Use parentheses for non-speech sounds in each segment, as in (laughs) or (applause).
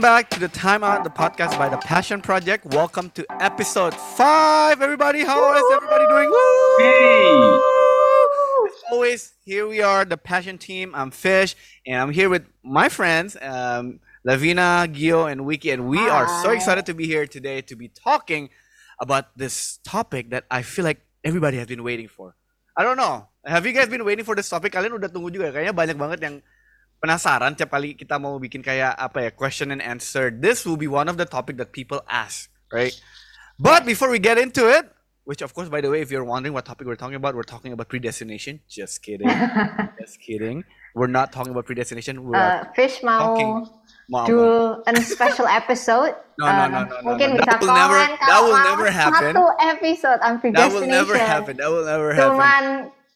welcome back to the Time Out, the podcast by the Passion Project. Welcome to episode five, everybody. How is everybody doing? Hey! As always, here we are, the Passion team. I'm Fish, and I'm here with my friends, um, Lavina, Gio, and Wiki, and we are so excited to be here today to be talking about this topic that I feel like everybody has been waiting for. I don't know. Have you guys been waiting for this topic? Kalian udah tunggu juga. Kayaknya banyak banget yang penasaran tiap kali kita mau bikin kayak apa ya question and answer. This will be one of the topic that people ask, right? But before we get into it, which of course by the way, if you're wondering what topic we're talking about, we're talking about predestination. Just kidding. (laughs) Just kidding. We're not talking about predestination. We're Uh, Fish mau Talking. mau do a special episode. No, no, Uh, no, no, no, Mungkin no. bisa That will never- that will never happen. Satu episode on that will never happen. That will never happen. Cuman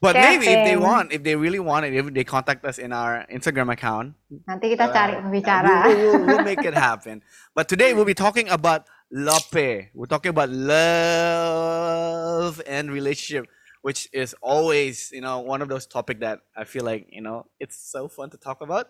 But maybe if they want, if they really want it, if they contact us in our Instagram account, nanti kita cari Uh, pembicara. We'll, we'll- we'll make it (laughs) happen. But today we'll be talking about lope. We're talking about love and relationship, which is always, you know, one of those topic that I feel like, you know, it's so fun to talk about.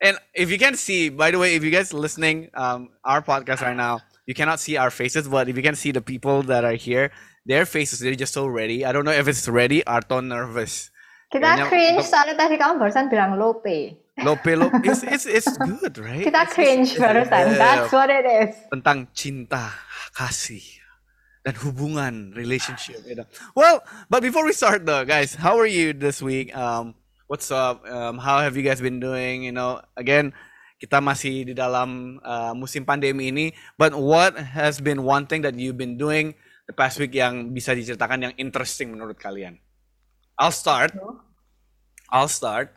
And if you can see, by the way, if you guys listening um, our podcast right now, you cannot see our faces, but if you can see the people that are here, their faces, they're just so ready. I don't know if it's ready atau nervous. Kita Kayaknya cringe untuk- soalnya tadi kamu barusan bilang lope. Lope, lope, (laughs) it's, it's, it's good, right? Kita It's- cringe it's- barusan. yeah. That's what it is. tentang cinta, kasih, dan hubungan, relationship. You know. Well, but before we start though, guys, how are you this week? Um, what's up? Um, how have you guys been doing? You know, again, kita masih di dalam uh, musim pandemi ini. But what has been one thing that you've been doing the past week yang bisa diceritakan yang interesting menurut kalian? I'll start. I'll start.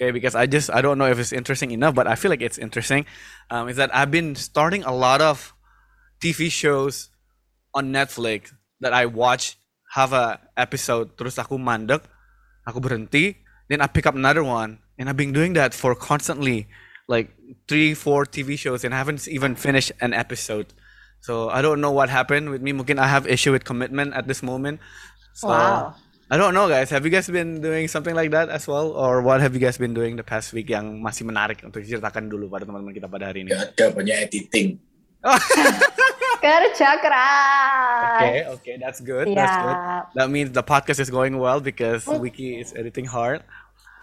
Okay, because I just I don't know if it's interesting enough, but I feel like it's interesting. Um, is that I've been starting a lot of TV shows on Netflix that I watch have a episode terus aku mandek, aku berhenti, then I pick up another one, and I've been doing that for constantly like three, four TV shows, and I haven't even finished an episode. So I don't know what happened with me. Mungkin I have issue with commitment at this moment. So Wow. I don't know, guys. Have you guys been doing something like that as well, or what have you guys been doing the past week yang masih menarik untuk diceritakan dulu pada teman-teman kita pada hari ini? Gak ada banyak editing. (laughs) Kerja keras. Okay, okay, that's good. That's good. That means the podcast is going well because Wiki is editing hard.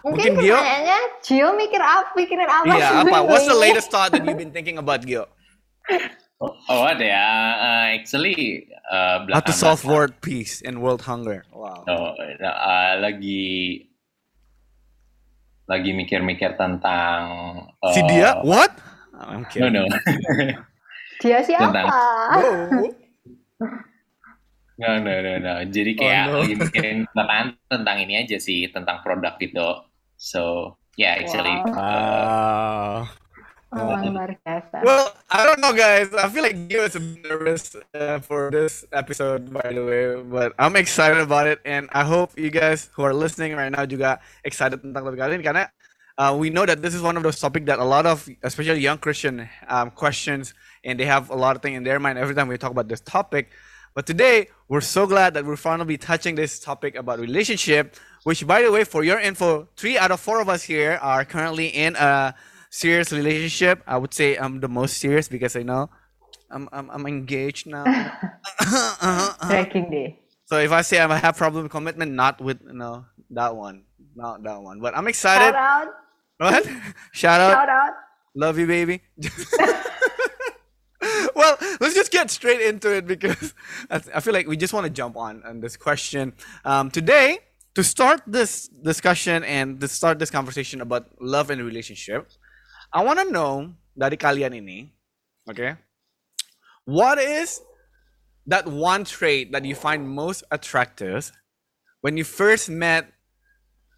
mungkin Mungkin Gio? pertanyaannya Gio mikir apa, mikirin apa? Iya, apa? What's the latest thought that you've been thinking about, Gio? (laughs) Oh, oh, ada ya. Uh, actually, uh, How to solve world peace and world hunger. Wow. Oh, uh, lagi lagi mikir-mikir tentang uh, Si dia? What? I'm No, kidding. no. (laughs) Dia siapa? Tentang- No. (laughs) no, no, no, no. Jadi kayak Oh, no. lagi mikirin tentang tentang ini aja sih, tentang produk gitu. So, yeah, actually. Wow. Oh, luar biasa. Well, I don't know, guys. I feel like you is a bit nervous uh, for this episode, by the way, but I'm excited about it, and I hope you guys who are listening right now juga excited tentang topik kali ini karena uh, we know that this is one of those topics that a lot of, especially young Christian, um, questions, and they have a lot of things in their mind every time we talk about this topic. But today, we're so glad that we're finally touching this topic about relationship, which, by the way, for your info, three out of four of us here are currently in a serious relationship. I would say I'm the most serious because I know I'm I'm, I'm engaged now. (laughs) Breaking day. so if I say I have problem with commitment, not with you know that one, not that one. But I'm Shout excited. out. What? (laughs) Shout out. Shout out. Love you, baby. (laughs) well, let's just get straight into it because I I feel like we just want to jump on on this question. Um, today, to start this discussion and to start this conversation about love and relationship, I want to know dari kalian ini, okay, what is that one trait that you find most attractive when you first met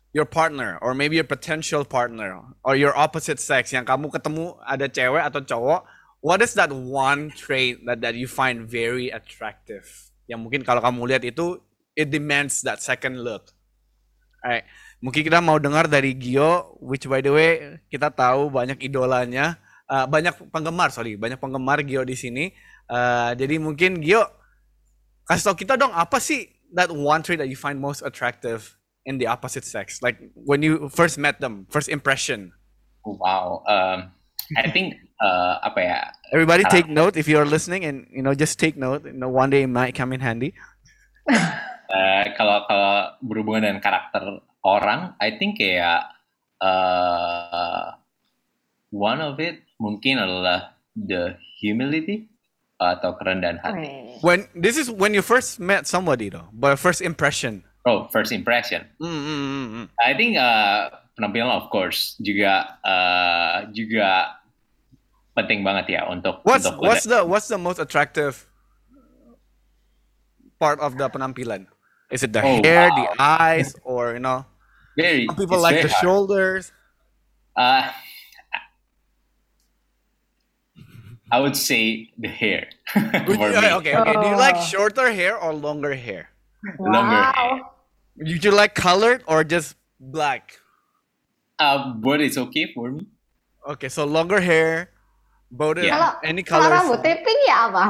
your partner or maybe your potential partner or your opposite sex? Yang kamu ketemu ada cewek atau cowok what is that one trait that that you find very attractive? Yang mungkin kalau kamu lihat itu it demands that second look alright mungkin kita mau dengar dari Gio which by the way kita tahu banyak idolanya uh, banyak penggemar sorry banyak penggemar Gio di sini Uh, jadi mungkin Gio kasih tau kita dong apa sih that one trait that you find most attractive in the opposite sex like when you first met them first impression Wow. Um, I think uh, apa ya? Everybody Ah. take note if you're listening and you know just take note. You know one day it might come in handy. eh, (laughs) kalau kalau berhubungan dengan karakter orang, I think kayak uh, one of it mungkin adalah the humility atau kerendahan hati. When this is when you first met somebody though, but first impression. Oh, first impression. Mm, mm, mm, mm. I think uh, penampilan of course juga uh, juga penting banget ya untuk What's untuk what's the what's the most attractive part of the penampilan? Is it the Oh, hair, wow. the eyes, or you know? very Some people like very the hard. shoulders. Uh, I would say the hair. (laughs) Would you- me. okay, okay. Do you like Oh. shorter hair or longer hair? Longer Wow. Would you like colored or just black? Uh, but it's okay for me. Okay, so longer hair, both Yeah. Kalau any kalau colors. rambutnya pink ya apa?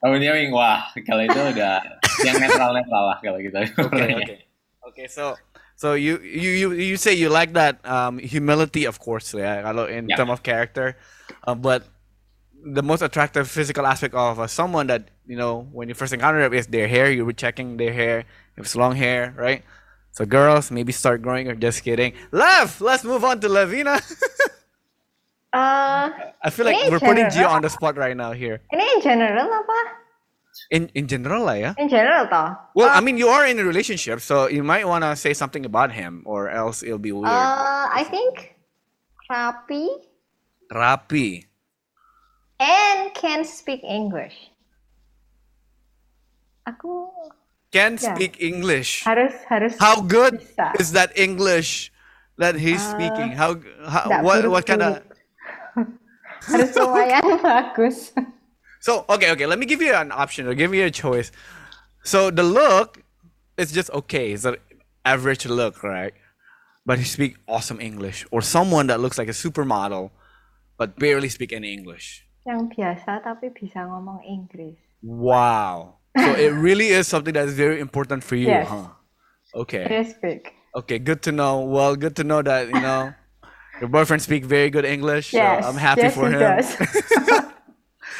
Rambutnya wing, wah kalau itu udah yang netral netral lah kalau gitu. (laughs) Okay, okay, okay. So, so you you you you say you like that um, humility, of course, yeah. Kalau in Yeah. terms of character, uh, but the most attractive physical aspect of uh, someone that you know when you first encounter them is their hair. You were checking their hair. If it's long hair, right? So girls maybe start growing or just kidding. Lev, let's move on to Lavina. Eh, (laughs) I feel like we're putting Gio on the spot right now here. ini in general apa? In in general lah ya. In general toh. Well, I mean, you are in a relationship, so you might want to say something about him, or else it'll be weird. Uh, I think rapi Rapi. and can speak English. Aku Can Yeah. speak English. harus harus How good bisa. is that English that he's Uh, speaking? How, how what what kind of? (laughs) harus lumayan bagus. (laughs) So okay, okay. Let me give you an option. Or give you a choice. So the look is just okay. It's an average look, right? But he speak awesome English, or someone that looks like a supermodel, but barely speak any English. Yang biasa tapi bisa ngomong Inggris. Wow. So it (laughs) really is something that is very important for you, Yes. huh? Okay. Dia speak. Okay, good to know. Well, good to know that, you know, your boyfriend speak very good English. Yes. So I'm happy yes, for he him. does. (laughs) (laughs)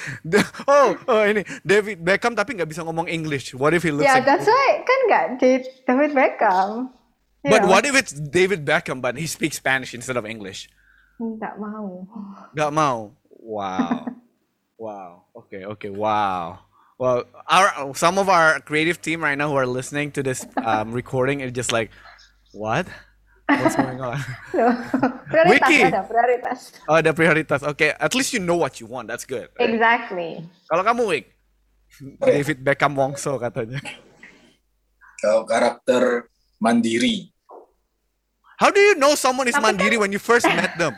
(laughs) oh, oh ini David Beckham tapi nggak bisa ngomong English. What if he looks ya, like that's why kan nggak David Beckham. You But know, what if it's David Beckham but he speaks Spanish instead of English? Nggak mau. (laughs) Gak mau. Wow. (laughs) wow. Okay, okay. Wow. Well, our some of our creative team right now who are listening to this um, recording is just like, what? What's going on? Loh, (laughs) prioritas Wiki. ada prioritas. Oh, ada prioritas. Okay, at least you know what you want. That's good. Exactly. Kalau kamu, Wik, David Beckham Wongso katanya. Kalau karakter mandiri, How do you know someone is Tapi mandiri when you first met them?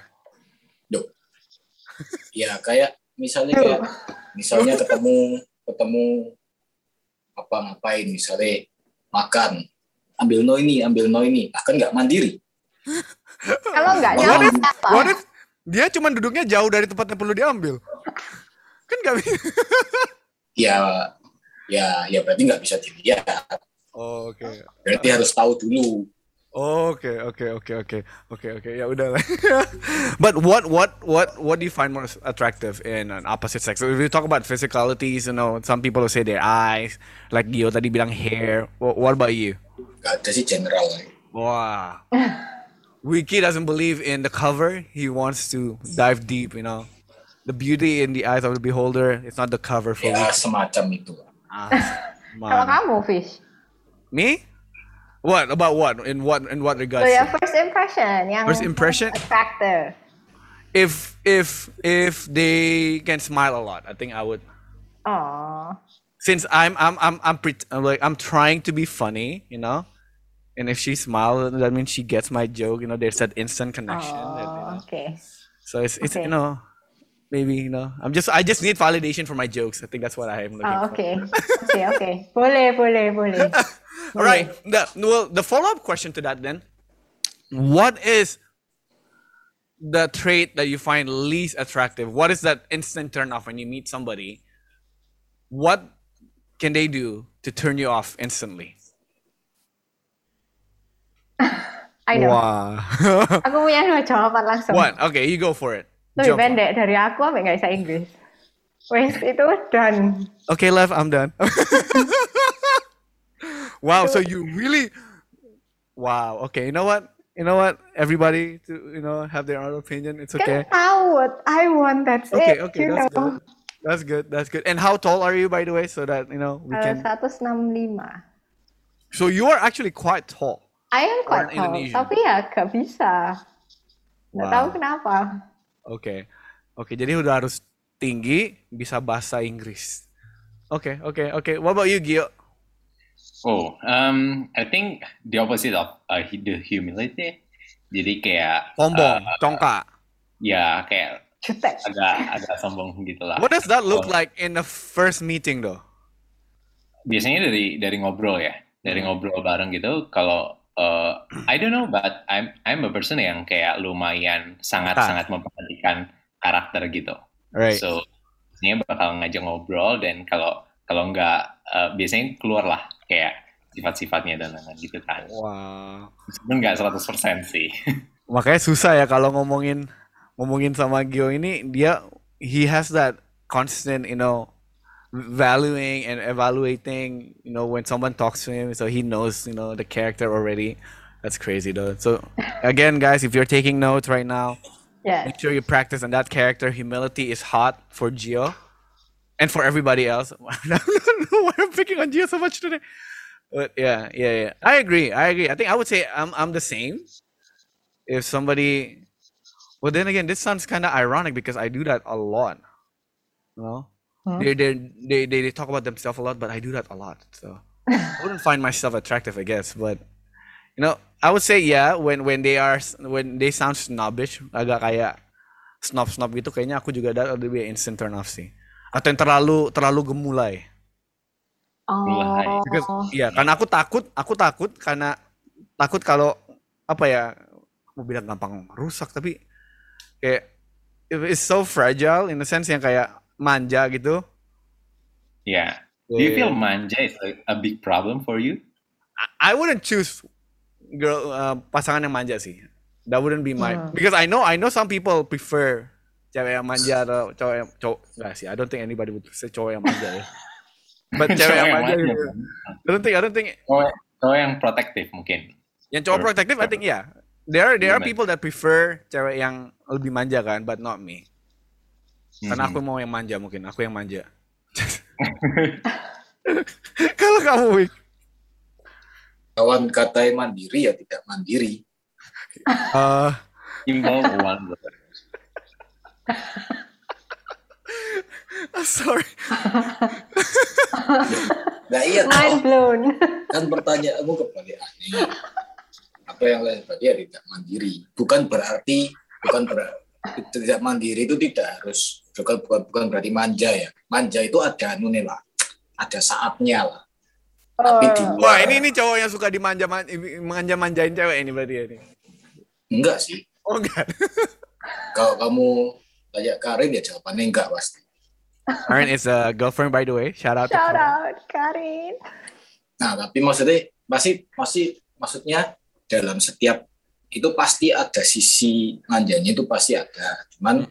Duh. ya kayak misalnya kayak misalnya ketemu ketemu apa ngapain misalnya makan ambil no ini ambil no ini bahkan nggak mandiri Kalau nggak What nyaman if- apa? What if dia cuma duduknya jauh dari tempat yang perlu diambil? Kan nggak bisa. (laughs) ya ya ya berarti nggak bisa dilihat Oh, Oke. berarti harus tahu dulu Oke, oke, oke, oke, oke, oke. Ya udah lah. (laughs) But what, what, what, what do you find more attractive in an opposite sex? So if we talk about physicalities, you know, some people will say their eyes, like Gio tadi bilang hair. What, what about you? Nggak ada sih general Wow. Wiki doesn't believe in the cover. He wants to dive deep, you know. The beauty in the eyes of the beholder. It's not the cover for ya Wiki. semacam itu Ah, (laughs) Kalau kamu, Fish. Me? What about what? In what in what regards? So regards? ya first impression yang First impression? attractive. If if if they can smile a lot, I think I would. Oh. Since I'm I'm I'm I'm, pret- I'm like I'm trying to be funny, you know. And if she smiles, that means she gets my joke. You know, there's that instant connection. that, you Oh, know. okay. So it's it's Okay. you know, maybe you know, I'm just I just need validation for my jokes. I think that's what I am looking Oh, for. okay. (laughs) Okay, okay. Boleh, boleh, boleh. (laughs) All right. The, well, the follow up question to that then, what is the trait that you find least attractive? What is that instant turn off when you meet somebody? What can they do to turn you off instantly? (laughs) I know. Wow. (laughs) Aku punya dua jawaban langsung. what? Okay, you go for it. Lebih jump on. pendek dari aku apa nggak bisa Inggris. Wes itu done. Okay, Lev, I'm done. (laughs) wow, so you really Wow, okay. You know what? You know what? Everybody to you know have their own opinion. It's okay. Kan tahu what I want. That's Okay, it. okay, you that's know. good. That's good. That's good. And how tall are you by the way so that you know we Eh, can 165. So you are actually quite tall. I am quite tall, Indonesian. tapi ya gak bisa. Wow. tahu kenapa. Oke. Oke, jadi udah harus tinggi, bisa bahasa Inggris. Oke, oke, oke. What about you, Gio? Oh, um, I think the opposite of uh, the humility. Jadi kayak Sombong, uh, congkak. ya kayak Jutek. agak agak sombong gitu lah. What does that look Oh. like in the first meeting though? Biasanya dari dari ngobrol ya, dari ngobrol bareng gitu. Kalau uh, I don't know, but I'm I'm a person yang kayak lumayan sangat Ah. sangat memperhatikan karakter gitu. Right. So biasanya bakal ngajak ngobrol dan kalau kalau nggak uh, biasanya keluar lah kayak sifat-sifatnya dan lain-lain gitu kan. Wow. Meskipun nggak 100% sih. (laughs) Makanya susah ya kalau ngomongin ngomongin sama Gio ini dia he has that constant, you know, valuing and evaluating, you know, when someone talks to him, so he knows, you know, the character already. That's crazy though. So (laughs) again, guys, if you're taking notes right now, Yes. make sure you practice on that character. Humility is hot for Gio and for everybody else. (laughs) I don't know why I'm picking on Gio so much today. But yeah, yeah, yeah. I agree. I agree. I think I would say I'm I'm the same. If somebody well then again, this sounds kinda ironic because I do that a lot. You know? Huh? They, they they they they talk about themselves a lot, but I do that a lot. So I wouldn't find myself attractive, I guess. But you know, I would say yeah. When when they are when they sound snobbish, agak kayak snob snob gitu, kayaknya aku juga be an instant turn off sih. Atau yang terlalu terlalu gemulai. Mulai. Because Oh. iya, karena aku takut, aku takut karena takut kalau apa ya mau bilang gampang rusak tapi kayak it's so fragile in the sense yang kayak manja gitu. Yeah. Do you feel Yeah. manja is like a big problem for you? I wouldn't choose girl uh, pasangan yang manja sih. That wouldn't be my Hmm. because I know I know some people prefer cewek yang manja atau cowok yang cowok enggak sih. I don't think anybody would say cowok yang manja ya. But (laughs) cewek yang yang manja manja. gitu. I don't think I don't think Cowok, cowok yang protektif mungkin. yang cowok protektif I think yeah. There are there are people that prefer cewek yang lebih manja kan, but not me. Karena aku mau yang manja mungkin, aku yang manja. (laughs) Kalau kamu Wik, Kawan katai mandiri ya tidak mandiri. (laughs) eh, Imbau one brother. (laughs) sorry. Nah iya Mind blown. kan pertanyaanmu kembali aneh. Apa yang lain tadi ya tidak mandiri. Bukan berarti bukan berarti tidak mandiri itu tidak harus bukan bukan, bukan berarti manja ya. Manja itu ada anu nih lah, ada saatnya lah. Tapi di Oh. Wah, luar ini ini cowok yang suka dimanja manja manjain cewek ini berarti ya ini. enggak sih. Oh enggak. (laughs) Kalau kamu tanya Karin ya jawabannya enggak pasti. Aaron is a girlfriend by the way. Shout out to Shout Karin. out, Karin. Nah, tapi maksudnya masih masih maksudnya dalam setiap itu pasti ada sisi manjanya itu pasti ada. Cuman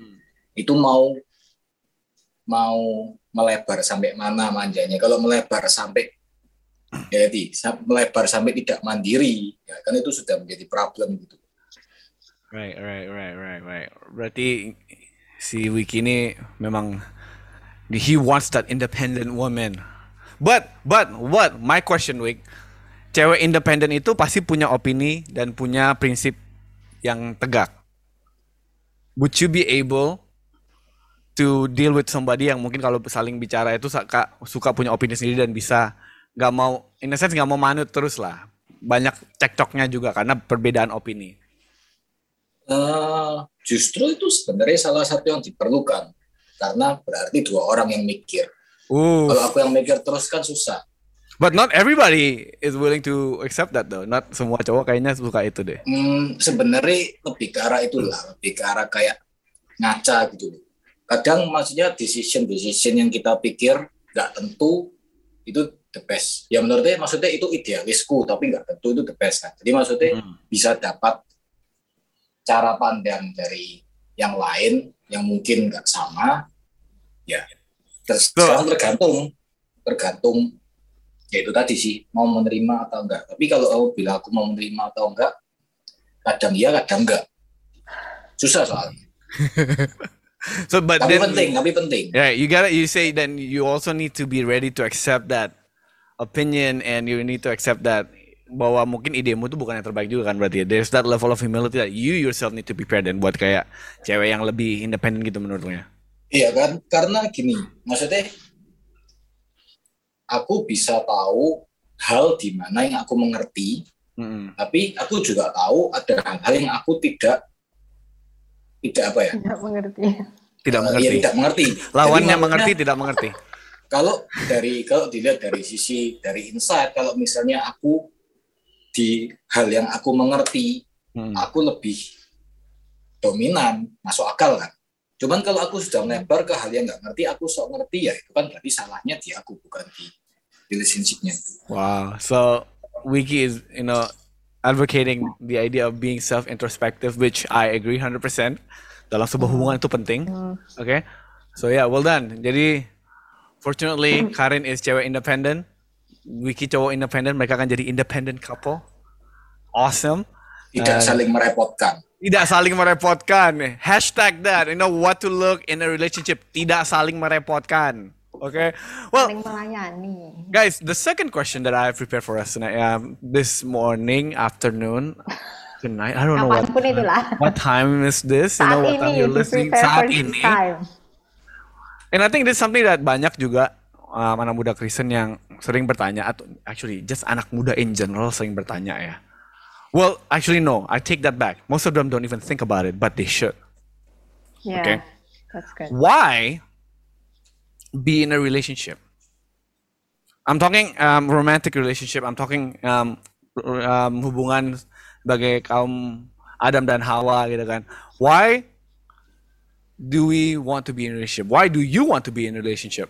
itu mau mau melebar sampai mana manjanya. Kalau melebar sampai jadi sa- melebar sampai tidak mandiri, ya kan itu sudah menjadi problem gitu. Right, right, right, right, right. Berarti si Wiki ini memang he wants that independent woman. But, but, what? My question, Wik. Cewek independen itu pasti punya opini dan punya prinsip yang tegak. Would you be able to deal with somebody yang mungkin kalau saling bicara itu suka, suka punya opini sendiri dan bisa nggak mau, in a sense nggak mau manut terus lah. Banyak cekcoknya juga karena perbedaan opini. Eh, justru itu sebenarnya salah satu yang diperlukan karena berarti dua orang yang mikir. Uh. Kalau aku yang mikir terus kan susah. But not everybody is willing to accept that though. Not semua cowok kayaknya suka itu deh. Hmm, sebenarnya lebih ke arah itulah, lebih ke arah kayak ngaca gitu. Kadang maksudnya decision decision yang kita pikir nggak tentu itu the best. Ya menurutnya maksudnya itu idealisku, tapi nggak tentu itu the best kan. Jadi maksudnya Hmm. bisa dapat cara pandang dari yang lain yang mungkin nggak sama ya terus So- tergantung tergantung ya itu tadi sih mau menerima atau enggak tapi kalau aku bilang aku mau menerima atau enggak kadang iya kadang enggak susah soalnya (laughs) So but tapi then penting tapi penting Yeah, you gotta. You say then you also need to be ready to accept that opinion, and you need to accept that bahwa mungkin idemu tuh bukan yang terbaik juga kan berarti. ya. There's that level of humility that you yourself need to be prepared dan buat kayak cewek yang lebih independen gitu menurutnya. Iya kan, karena gini, maksudnya aku bisa tahu hal di mana yang aku mengerti, Mm-mm. tapi aku juga tahu ada hal-hal yang aku tidak tidak apa ya, Tidak mengerti. Tidak eh, mengerti. ya tidak mengerti. Lawannya Jadi mengerti tidak mengerti. Kalau dari kalau dilihat dari sisi dari insight, kalau misalnya aku di hal yang aku mengerti, Hmm. aku lebih dominan, masuk akal kan. Cuman kalau aku sudah melebar ke hal yang nggak ngerti, aku sok ngerti ya itu kan berarti salahnya di aku bukan di relationship-nya. Wow. So Wiki is you know advocating the idea of being self introspective, which I agree 100%. Dalam sebuah hubungan itu penting. Oke. So yeah, well done. Jadi fortunately Karin is cewek independent. Wiki cowok independent, mereka akan jadi independent couple. Awesome. Tidak Eh, saling merepotkan. Tidak saling merepotkan. Hashtag that. You know what to look in a relationship. Tidak saling merepotkan. Okay. Well. Guys, the second question that I have prepared for us tonight, um, this morning, afternoon, tonight, I don't know what, itulah. what time is this, you know, what time you you're listening, saat ini. time. And I think this is something that banyak juga um, anak muda Kristen yang sering bertanya, atau actually just anak muda in general sering bertanya ya. Well, actually no, I take that back. Most of them don't even think about it, but they should. Yeah, Okay. that's good. why be in a relationship? I'm talking um, romantic relationship. I'm talking um, um, hubungan sebagai kaum Adam dan Hawa gitu kan. Why do we want to be in a relationship? Why do you want to be in a relationship?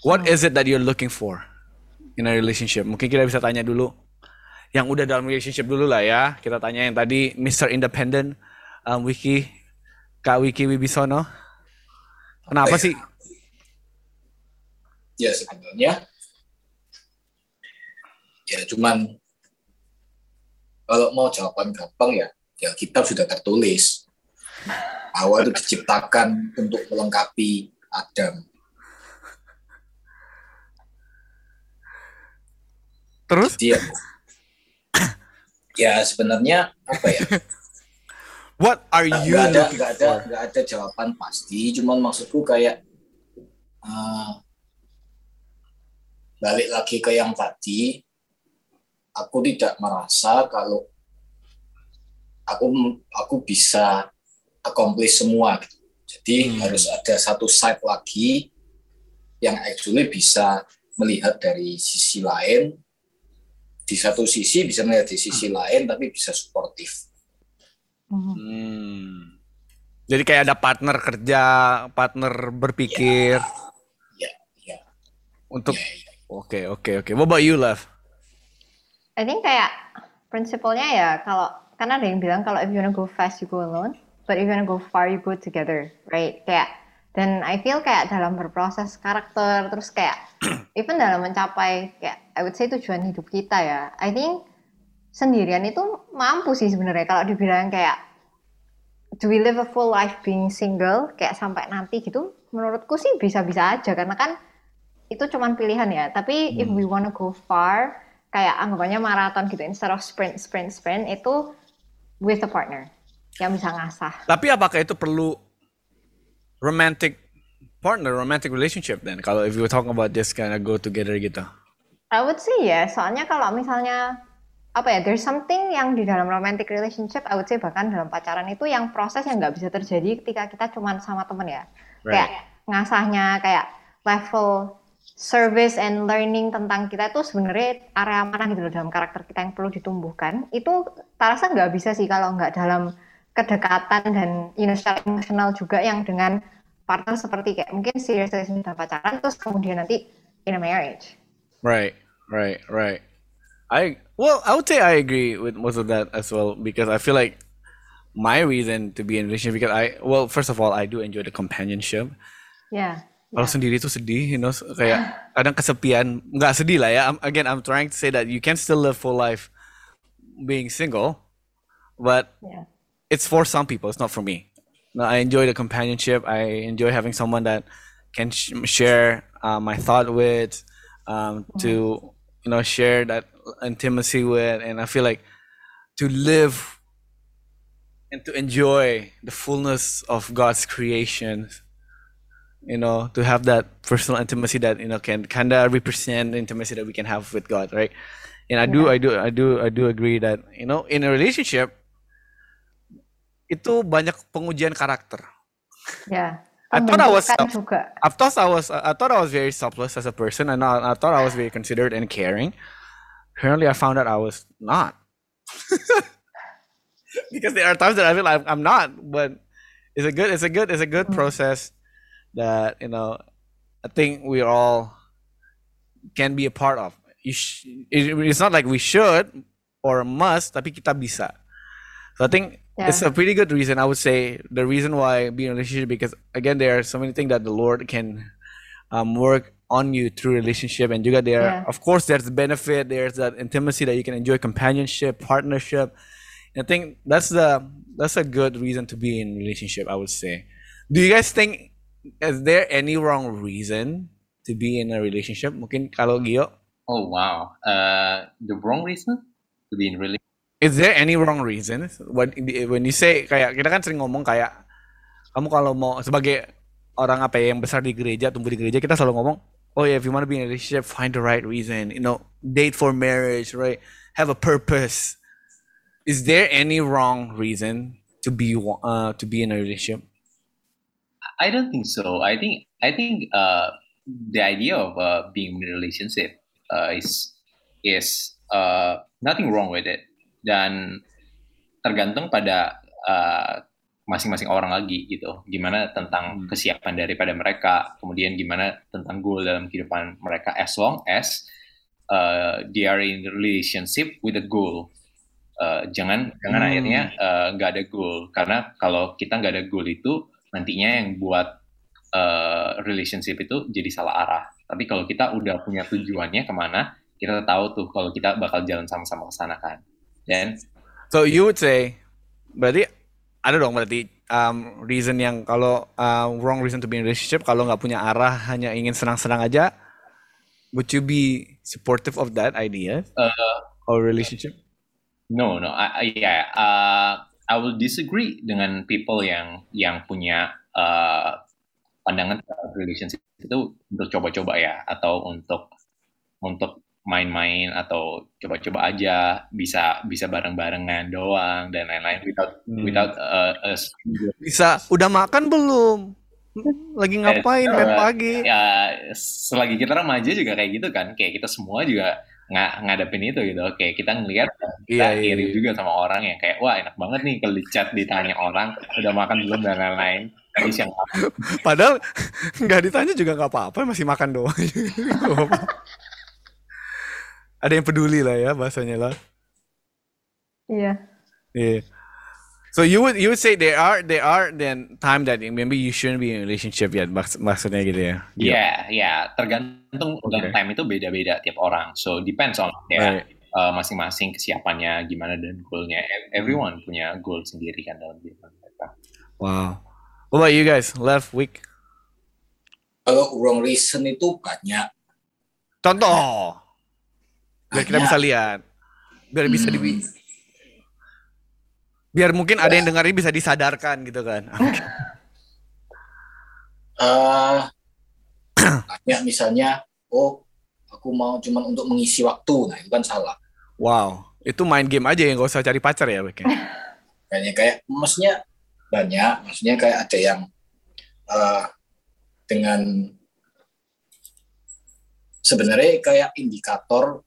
What is it that you're looking for in a relationship? Mungkin kita bisa tanya dulu yang udah dalam relationship dulu lah ya. Kita tanya yang tadi Mr. Independent, um, Wiki, Kak Wiki Wibisono. Kenapa sih? Ya sebenarnya ya cuman kalau mau jawaban gampang ya ya kitab sudah tertulis Hawa itu diciptakan untuk melengkapi Adam. Terus? Jadi ya, ya sebenarnya apa ya? (laughs) What are you nggak ada looking nggak ada for? nggak ada jawaban pasti cuman maksudku kayak eh, balik lagi ke yang tadi aku tidak merasa kalau aku aku bisa accomplish semua gitu. jadi Hmm. harus ada satu side lagi yang actually bisa melihat dari sisi lain di satu sisi bisa melihat di sisi lain tapi bisa suportif. Hmm. Jadi kayak ada partner kerja, partner berpikir ya ya untuk ya, ya. Oke, oke, oke. What about you, Lev? I think kayak prinsipalnya ya kalau karena ada yang bilang kalau if you wanna go fast you go alone, but if you wanna go far you go together, right? Kayak dan I feel kayak dalam berproses karakter terus kayak (clears throat) even dalam mencapai kayak I would say tujuan hidup kita ya. I think sendirian itu mampu sih sebenarnya. Kalau dibilang kayak do we live a full life being single? Kayak sampai nanti gitu menurutku sih bisa-bisa aja. Karena kan itu cuman pilihan ya. Tapi if we wanna go far kayak anggapannya maraton gitu instead of sprint sprint sprint itu with a partner yang bisa ngasah. Tapi apakah itu perlu romantic partner, romantic relationship then? Kalau if you were talking about just kind of go together gitu. I would say ya soalnya kalau misalnya apa ya there's something yang di dalam romantic relationship I would say bahkan dalam pacaran itu yang proses yang nggak bisa terjadi ketika kita cuman sama temen ya. Kayak ngasahnya kayak level service and learning tentang kita itu sebenarnya area mana gitu loh dalam karakter kita yang perlu ditumbuhkan. Itu tak rasa nggak bisa sih kalau nggak dalam kedekatan dan you know, secara emosional juga yang dengan partner seperti kayak mungkin serious relationship dan pacaran terus kemudian nanti in a marriage. Right, right, right. I well, I would say I agree with most of that as well because I feel like my reason to be in a relationship because I well first of all I do enjoy the companionship. Yeah. Kalau sendiri tuh sedih, you know, kayak kadang kesepian, nggak sedih lah ya. I'm, again, I'm trying to say that you can still live full life being single, but Yeah. it's for some people. It's not for me. No, I enjoy the companionship. I enjoy having someone that can sh- share uh, my thought with, um, to you know share that intimacy with, and I feel like to live and to enjoy the fullness of God's creation. You know, to have that personal intimacy that you know can kind of represent the intimacy that we can have with God, right? And I do, I do, I do, I do agree that you know, in a relationship, itu banyak pengujian karakter. Yeah. I thought I was. I thought I was, I thought I was very selfless as a person, and I, I thought I was very considerate and caring. Apparently, I found out I was not. (laughs) because there are times that I feel like I'm not, but it's a good, it's a good, it's a good process that you know. I think we all can be a part of. Sh- it's not like we should or must, tapi kita bisa. So I think it's a pretty good reason. I would say the reason why being in a relationship because again there are so many things that the Lord can um, work on you through relationship, and juga there, Yeah. of course, there's benefit. There's that intimacy that you can enjoy, companionship, partnership. And I think that's the that's a good reason to be in relationship. I would say. Do you guys think is there any wrong reason to be in a relationship? Mungkin kalau Gio, Oh wow. Uh, the wrong reason to be in relationship. Is there any wrong reason when when you say kayak kita kan sering ngomong kayak kamu kalau mau sebagai orang apa ya yang besar di gereja tumbuh di gereja kita selalu ngomong oh yeah if you want to be in a relationship find the right reason you know date for marriage right? Have a purpose. Is there any wrong reason to be uh, to be in a relationship? I don't think so. I think I think uh, the idea of uh, being in a relationship uh, is is uh, nothing wrong with it. Dan tergantung pada uh, masing-masing orang lagi gitu. Gimana tentang Hmm. kesiapan daripada mereka, kemudian gimana tentang goal dalam kehidupan mereka as long as uh, they are in relationship with a goal. Uh, jangan jangan Hmm. akhirnya uh, nggak ada goal karena kalau kita nggak ada goal itu nantinya yang buat uh, relationship itu jadi salah arah. Tapi kalau kita udah punya tujuannya ke mana, kita tahu tuh kalau kita bakal jalan sama-sama ke sana kan. Dan so you would say berarti ada dong berarti um, reason yang kalau uh, wrong reason to be in relationship kalau nggak punya arah hanya ingin senang-senang aja would you be supportive of that idea? Uh, or relationship? No, no, I, I- yeah, uh, I will disagree dengan people yang yang punya uh, pandangan relationship itu untuk coba-coba ya atau untuk untuk main-main atau coba-coba aja bisa bisa bareng-barengan doang dan lain-lain without Hmm. without uh, a stranger. bisa. Udah makan belum? Lagi ngapain? Main Eh, pagi. ya selagi kita remaja juga kayak gitu kan. Kayak kita semua juga nggak ngadepin itu gitu. Kayak kita ngelihat kita Iya, iya, iri iya. juga sama orang yang kayak wah enak banget nih kalau di chat ditanya orang udah makan belum? dan lain-lain. Tadi siang apa padahal (laughs) nggak ditanya juga nggak apa-apa masih makan doang. (laughs) ada yang peduli lah ya bahasanya lah Iya. Yeah. So you would you would say there are there are then time that maybe you shouldn't be in a relationship yet maks- maksudnya gitu ya? ya ya tergantung Oke. dan time itu beda-beda tiap orang so depends on ya Right. uh, masing-masing kesiapannya gimana dan goalnya everyone punya goal sendiri kan dalam kehidupan mereka Wow. What about you guys? Left week. Kalau wrong reason itu banyak. Contoh. Biar kita bisa lihat. Biar bisa di Hmm. biar mungkin ada yang dengerin bisa disadarkan gitu kan. (laughs) Eh, banyak misalnya, oh aku mau cuman untuk mengisi waktu, nah itu kan salah. Wow. Itu main game aja yang gak usah cari pacar ya, Bek? Kayaknya kayak, maksudnya banyak, maksudnya kayak ada yang eh, dengan sebenarnya kayak indikator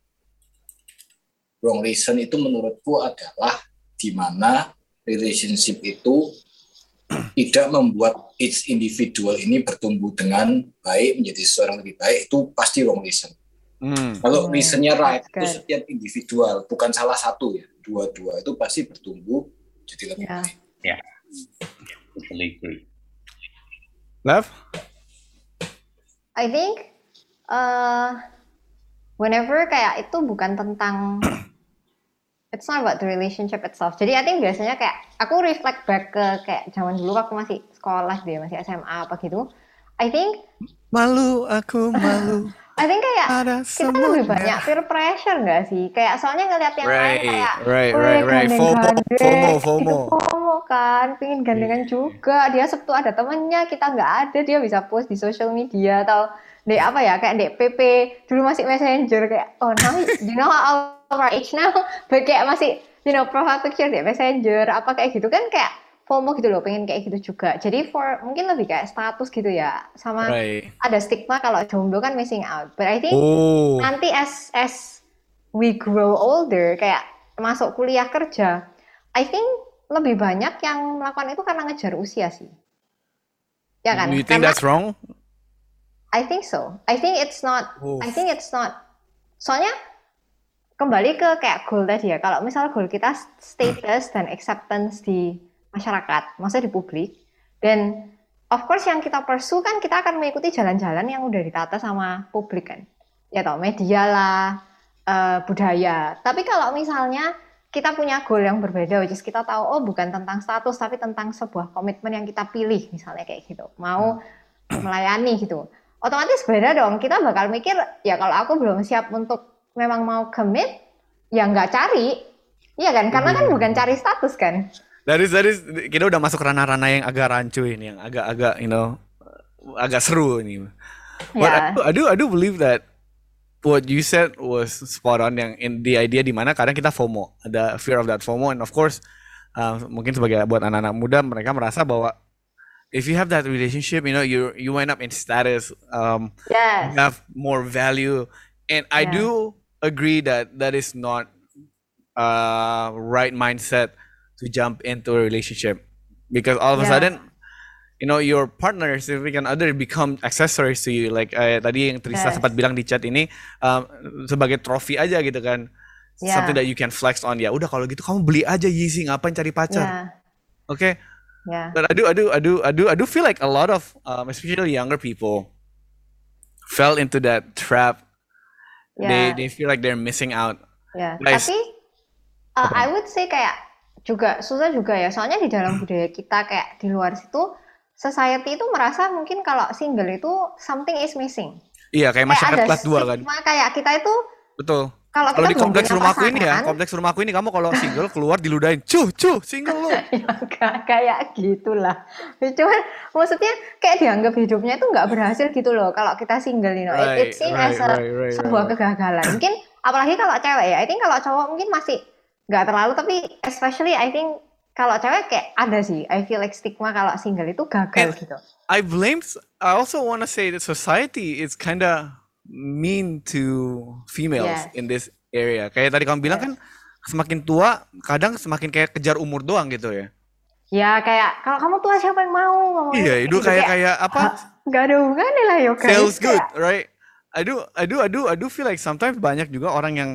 wrong reason itu menurutku adalah di mana relationship itu tidak membuat each individual ini bertumbuh dengan baik menjadi seorang lebih baik itu pasti wrong reason. Hmm. Kalau Hmm, reasonnya right that's itu setiap individual bukan salah satu ya dua-dua itu pasti bertumbuh jadi lebih Ya. baik. Yeah, totally agree. Lev? I think uh, whenever kayak itu bukan tentang it's not about the relationship itself. Jadi I think biasanya kayak aku reflect back ke kayak zaman dulu waktu masih sekolah dia masih SMA apa gitu. I think Malu aku malu. (laughs) I think kayak Ada kita lebih semuanya. banyak peer pressure nggak sih? Kayak soalnya ngeliat yang lain Right, kayak right, "Weh, right, right. FOMO, gandeng-gandeng." FOMO, Gitu, FOMO. FOMO (laughs) kan, pengen gandengan juga. Dia Sabtu ada temennya, kita nggak ada, dia bisa post di social media atau di apa ya kayak di PP dulu masih messenger kayak oh now you know how age now but kayak masih you know profile picture di messenger apa kayak gitu kan kayak FOMO gitu loh pengen kayak gitu juga jadi for mungkin lebih kayak status gitu ya sama Right. ada stigma kalau jomblo kan missing out but I think Oh. nanti as as we grow older kayak masuk kuliah kerja I think lebih banyak yang melakukan itu karena ngejar usia sih ya kan you think Karena- that's wrong? I think so. I think it's not. Oof. I think it's not. Soalnya kembali ke kayak goal tadi ya. Kalau misal goal kita status dan acceptance di masyarakat, maksudnya di publik, dan of course yang kita pursue kan kita akan mengikuti jalan-jalan yang udah ditata sama publik kan. Ya tau media lah, eh, budaya. Tapi kalau misalnya kita punya goal yang berbeda, which is kita tahu oh bukan tentang status tapi tentang sebuah komitmen yang kita pilih misalnya kayak gitu. Mau melayani gitu. Otomatis beda dong. Kita bakal mikir ya kalau aku belum siap untuk memang mau commit, ya nggak cari. Iya kan? Karena kan bukan cari status kan. That is, kita udah masuk ranah-ranah yang agak rancu ini, yang agak-agak, you know, agak seru ini. But I, Ya. do, I do, I do believe that what you said was spot on. Yang in the idea di mana kadang kita FOMO, ada fear of that FOMO, and of course, uh, mungkin sebagai buat anak-anak muda mereka merasa bahwa if you have that relationship, you know, you you wind up in status, um, Yes. have more value, and I Yeah. do agree that that is not uh right mindset to jump into a relationship because all of a Yeah. sudden you know your partner significant other become accessories to you like eh, tadi yang Trista Yes. sempat bilang di chat ini um, sebagai trofi aja gitu kan Yeah. something that you can flex on ya udah kalau gitu kamu beli aja Yeezy ngapain cari pacar Ya. oke Ya. but I do, I do, I do, I do, I do feel like a lot of, um, especially younger people, fell into that trap. They, Ya. they feel like they're missing out. Ya, Guys. tapi uh, I would say kayak juga susah juga ya. Soalnya di dalam (clears throat) budaya kita kayak di luar situ, society itu merasa mungkin kalau single itu something is missing. Iya, kayak Kayak masyarakat kelas 2 kan. kayak kita itu Betul. Kalau di kompleks rumahku ini ya, pasangan, kompleks rumahku ini kamu kalau single keluar diludahin, cuh, cuh, single lu. (laughs) ya kayak gitulah. Cuman maksudnya kayak dianggap hidupnya itu nggak berhasil gitu loh. Kalau kita single, you know, It- Right, it's seen right, as a right, right, sebuah right. kegagalan. Mungkin apalagi kalau cewek ya. I think kalau cowok mungkin masih nggak terlalu, tapi especially I think kalau cewek kayak ada sih. I feel like stigma kalau single itu gagal And- gitu. I blame. I also want to say that society is kind of mean to females Yes. in this area. Kayak tadi kamu bilang Yes. kan, semakin tua kadang semakin kayak kejar umur doang gitu ya. Ya kayak kalau kamu tua siapa yang mau ngomong Iya, itu kayak kayak apa? nggak ada hubungannya lah yo guys. Feels good, Kayak, right? I do, I do, I do, I do feel like sometimes banyak juga orang yang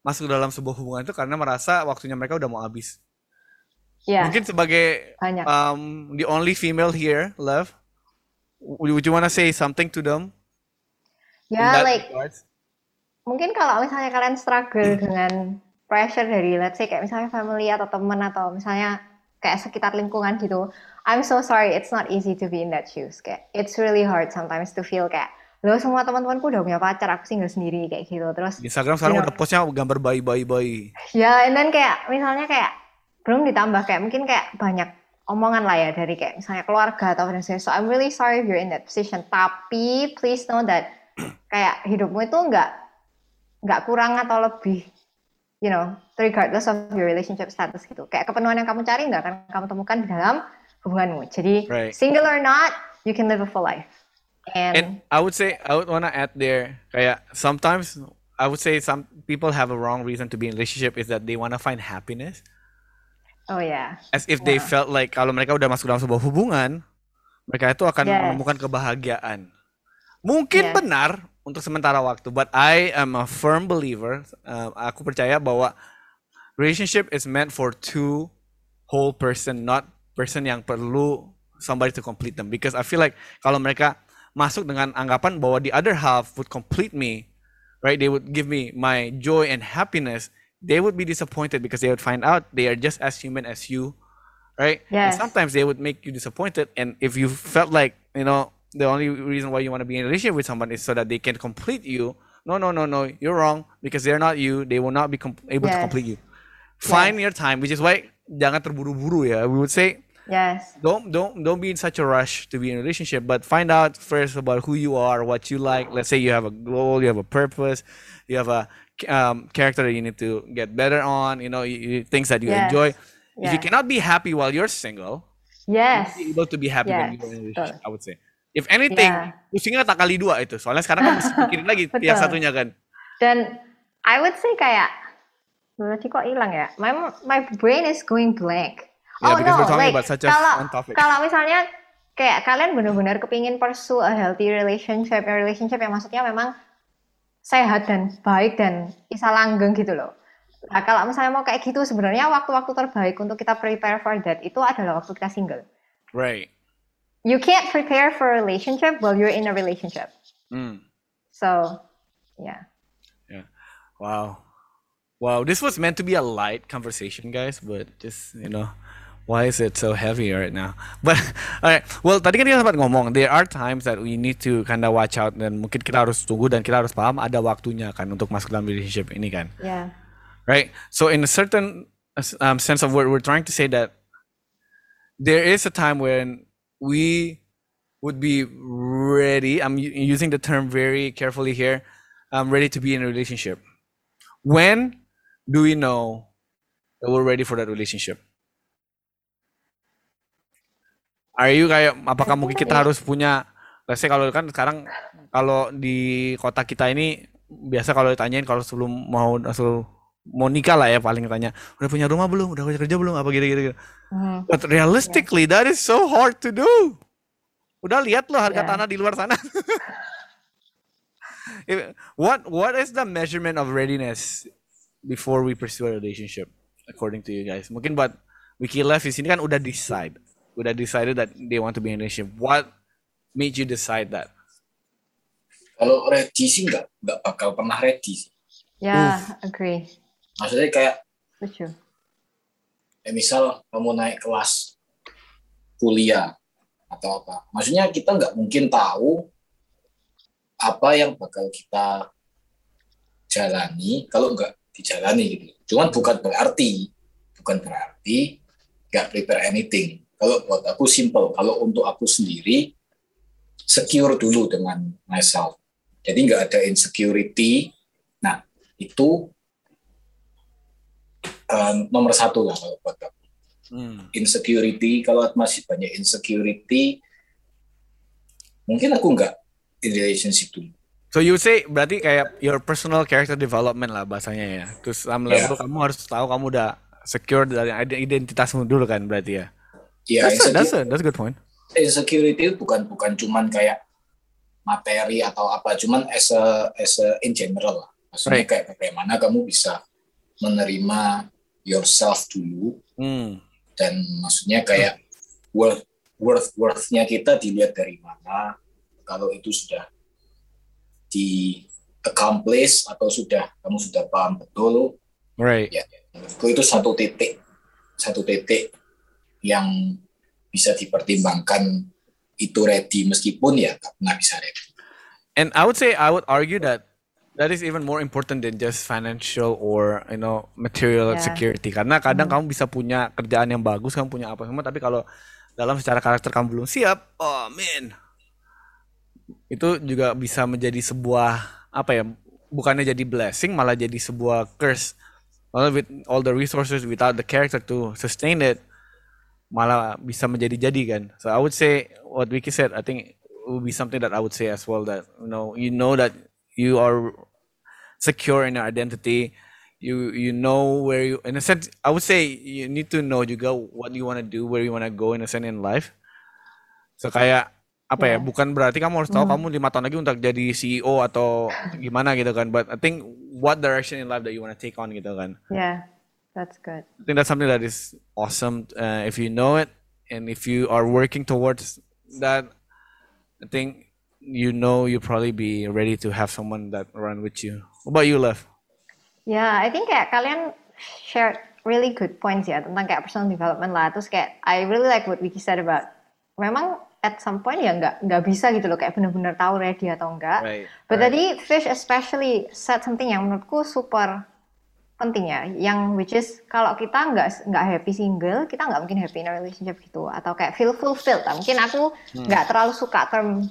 masuk dalam sebuah hubungan itu karena merasa waktunya mereka udah mau habis. Ya, Mungkin sebagai banyak. um, the only female here, love, would you wanna say something to them? Ya like regards? mungkin kalau misalnya kalian struggle dengan pressure dari let's say kayak misalnya family atau teman atau misalnya kayak sekitar lingkungan gitu I'm so sorry it's not easy to be in that shoes kayak it's really hard sometimes to feel kayak lo semua teman-temanku udah punya pacar aku single sendiri kayak gitu terus Instagram sekarang you udah postnya gambar bayi bayi bayi. ya and then kayak misalnya kayak belum ditambah kayak mungkin kayak banyak omongan lah ya dari kayak misalnya keluarga atau dan so I'm really sorry if you're in that position tapi please know that kayak hidupmu itu nggak nggak kurang atau lebih you know regardless of your relationship status gitu kayak kepenuhan yang kamu cari nggak akan kamu temukan di dalam hubunganmu jadi Right. single or not you can live a full life and, And I would say I would wanna add there, kayak sometimes I would say some people have a wrong reason to be in relationship is that they wanna find happiness. oh yeah as if they Yeah. felt like kalau mereka udah masuk dalam sebuah hubungan, mereka itu akan Yes. menemukan kebahagiaan. Mungkin Yes. benar untuk sementara waktu, but I am a firm believer. uh, aku percaya bahwa relationship is meant for two whole person, not person yang perlu somebody to complete them because I feel like kalau mereka masuk dengan anggapan bahwa the other half would complete me, right? They would give me my joy and happiness. They would be disappointed because they would find out they are just as human as you, right? And Yes. sometimes they would make you disappointed. And if you felt like you know the only reason why you want to be in a relationship with someone is so that they can complete you, no, no, no, no, you're wrong because they're not you. They will not be com- able to complete you. Find your time, which is why jangan terburu-buru ya. We would say Yes. don't don't don't be in such a rush to be in a relationship but find out first about who you are what you like let's say you have a goal you have a purpose you have a um, character that you need to get better on you know you, you- things that you Yes. enjoy if you cannot be happy while you're single Yes. be able to be happy when you're in a relationship I would say if anything Yeah. pusingnya tak kali dua itu soalnya sekarang kan mesti (laughs) pikirin lagi Betul. satunya kan Dan I would say kayak berarti kok hilang ya? My my brain is going blank. Yeah, oh no, like kalau kalau misalnya kayak kalian benar-benar kepingin pursue a healthy relationship, a relationship yang maksudnya memang sehat dan baik dan bisa langgeng gitu loh. Nah, kalau misalnya mau kayak gitu sebenarnya waktu-waktu terbaik untuk kita prepare for that itu adalah waktu kita single. right You can't prepare for a relationship while you're in a relationship. Mm. So, yeah. Yeah. Wow. Wow, this was meant to be a light conversation, guys, but just, you know, why is it so heavy right now? (laughs) But, alright, well, tadi kan kita sempat ngomong, there are times that we need to kind of watch out dan mungkin kita harus tunggu dan kita harus paham ada waktunya kan untuk masuk dalam relationship ini kan. Yeah. Right? So, in a certain um, sense of word, we're trying to say that there is a time when we would be ready. I'm using the term very carefully here. I'm ready to be in a relationship. When do we know that we're ready for that relationship? Are you kayak apakah mungkin kita harus punya let's say kalau kan sekarang kalau di kota kita ini biasa kalau ditanyain kalau sebelum mau sebelum mau nikah lah ya paling tanya udah punya rumah belum udah kerja belum apa gitu gitu, Mhm. but realistically that is so hard to do udah lihat loh harga Yeah. tanah di luar sana (laughs) If- what what is the measurement of readiness before we pursue a relationship according to you guys mungkin buat Wiki Left di sini kan udah decide udah decided that they want to be in a relationship what made you decide that Kalau ready sih nggak nggak bakal pernah ready. sih. Yeah, agree. Maksudnya kayak ya misal kamu naik kelas kuliah atau apa. Maksudnya kita nggak mungkin tahu apa yang bakal kita jalani kalau nggak dijalani gitu. Cuman bukan berarti bukan berarti nggak prepare anything. Kalau buat aku simple. Kalau untuk aku sendiri secure dulu dengan myself. Jadi nggak ada insecurity. Nah itu eh, nomor satu lah kalau buat aku Hmm. insecurity kalau masih banyak insecurity mungkin aku nggak in relationship dulu So you say berarti kayak your personal character development lah bahasanya ya. Terus level Yeah. kamu harus tahu kamu udah secure dari ide- identitasmu dulu kan berarti ya. ya That's a, that's a, that's a good point. insecurity itu bukan bukan cuman kayak materi atau apa cuman as a as a in general lah maksudnya Right. kayak bagaimana kamu bisa menerima yourself dulu Hmm. dan maksudnya kayak worth worth worthnya kita dilihat dari mana kalau itu sudah di accomplish atau sudah kamu sudah paham betul Right. ya menurutku itu satu titik satu titik yang bisa dipertimbangkan itu ready meskipun ya nggak bisa ready And I would say I would argue that that is even more important than just financial or you know material Yeah. security. Karena kadang kamu bisa punya kerjaan yang bagus, kamu punya apa semua, tapi kalau dalam secara karakter kamu belum siap, oh man, itu juga bisa menjadi sebuah apa ya? Bukannya jadi blessing, malah jadi sebuah curse. Malah with all the resources without the character to sustain it, malah bisa menjadi-jadi kan. So I would say what Vicky said, I think it would be something that I would say as well that you know you know that you are secure in your identity. You you know where you in a sense I would say you need to know juga what you want to do, where you want to go in a sense in life. So kayak apa ya? Yeah. Bukan berarti kamu harus tahu kamu lima tahun lagi untuk jadi CEO atau gimana gitu kan. But I think what direction in life that you want to take on gitu kan. Yeah, that's good. I think that's something that is awesome uh, if you know it and if you are working towards that, I think you know you probably be ready to have someone that run with you. What about you, Lev? Ya, I think kayak kalian share really good points ya tentang kayak personal development lah. Terus kayak I really like what Vicky said about memang at some point ya nggak nggak bisa gitu loh kayak bener-bener tahu ready atau enggak. Right, But right. tadi Fish especially said something yang menurutku super penting ya, yang which is kalau kita nggak nggak happy single, kita nggak mungkin happy in a relationship gitu, atau kayak feel fulfilled. lah. Mungkin aku nggak terlalu suka term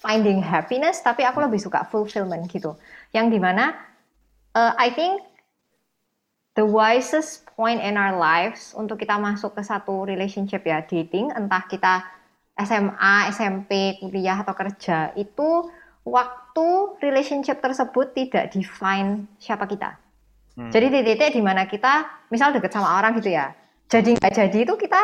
finding happiness, tapi aku lebih suka fulfillment gitu. Yang di mana uh, I think the wisest point in our lives untuk kita masuk ke satu relationship ya dating, entah kita SMA, SMP, kuliah atau kerja itu waktu relationship tersebut tidak define siapa kita. Jadi di titik di mana kita misal deket sama orang gitu ya, jadi nggak jadi itu kita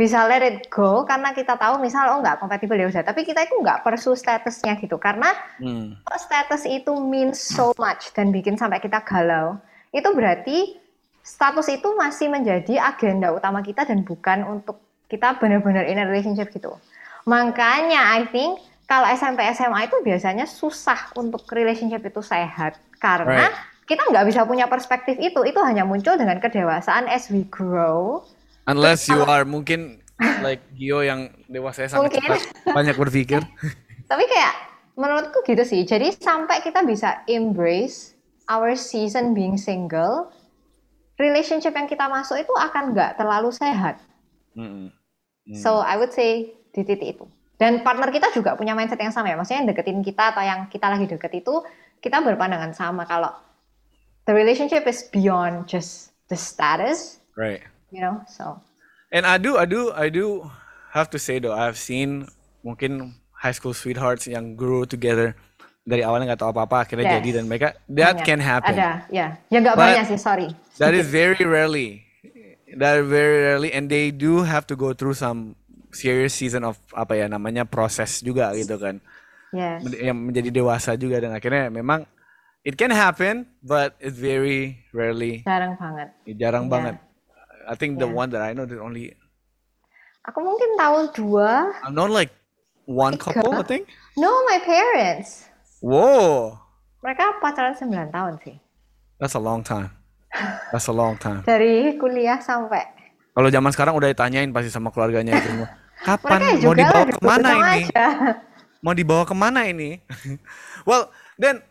bisa let it go karena kita tahu misal oh nggak kompatibel ya udah, tapi kita itu nggak pursue statusnya gitu karena Hmm. status itu means so much dan bikin sampai kita galau, itu berarti status itu masih menjadi agenda utama kita dan bukan untuk kita benar-benar in a relationship gitu. Makanya I think kalau SMP SMA itu biasanya susah untuk relationship itu sehat karena Right. kita nggak bisa punya perspektif itu. Itu hanya muncul dengan kedewasaan as we grow. Unless you are mungkin like Gio yang dewasa sangat Mungkin. cepat banyak berpikir. (laughs) Tapi kayak menurutku gitu sih. Jadi sampai kita bisa embrace our season being single, relationship yang kita masuk itu akan nggak terlalu sehat. Mm-mm. So I would say di titik itu. Dan partner kita juga punya mindset yang sama ya. Maksudnya yang deketin kita atau yang kita lagi deket itu kita berpandangan sama kalau the relationship is beyond just the status, Right. You know. So And I do, I do, I do have to say though, I've seen mungkin high school sweethearts yang grew together dari awalnya nggak tahu apa-apa akhirnya Yes. jadi dan mereka that banyak. can happen. Ada, ya. Ya nggak banyak sih, sorry. That is very rarely. That very rarely, and they do have to go through some serious season of apa ya namanya proses juga gitu kan, Yes. Yang menjadi dewasa juga dan akhirnya memang it can happen, but it's very rarely, Jarang banget. jarang Iya. banget. I think the Yeah. one that I know that only Aku mungkin tahu dua. I know like one couple, I think. No, my parents. Whoa, Mereka pacaran 9 tahun sih. that's a long time. That's a long time. (laughs) Dari kuliah sampai. Kalau zaman sekarang udah ditanyain pasti sama keluarganya itu. (laughs) Kapan mau dibawa ke mana ini? aja. Mau dibawa ke mana ini? (laughs) well, then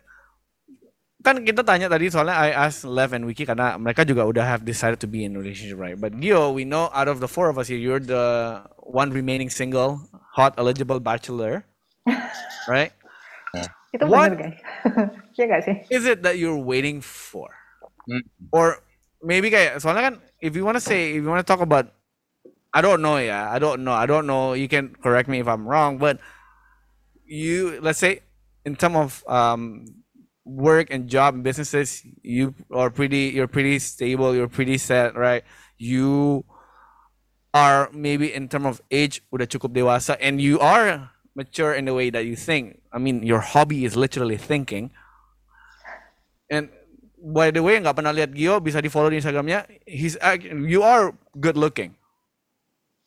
kan kita tanya tadi soalnya I asked Lev and Wiki karena mereka juga udah have decided to be in a relationship, right? But Gio, we know out of the four of us here, you're the one remaining single, hot, eligible bachelor, (laughs) right? Itu What? bener guys. (laughs) Iya gak sih? Is it that you're waiting for? Hmm. Or maybe kayak soalnya kan if you want to say if you want to talk about I don't know yeah I don't know I don't know you can correct me if I'm wrong but you let's say in terms of um work and job and businesses you are pretty you're pretty stable you're pretty set right? You are maybe in terms of age udah cukup dewasa and you are mature in the way that you think. I mean your hobby is literally thinking. And by the way nggak pernah lihat Gio bisa di follow di Instagramnya he's you are good looking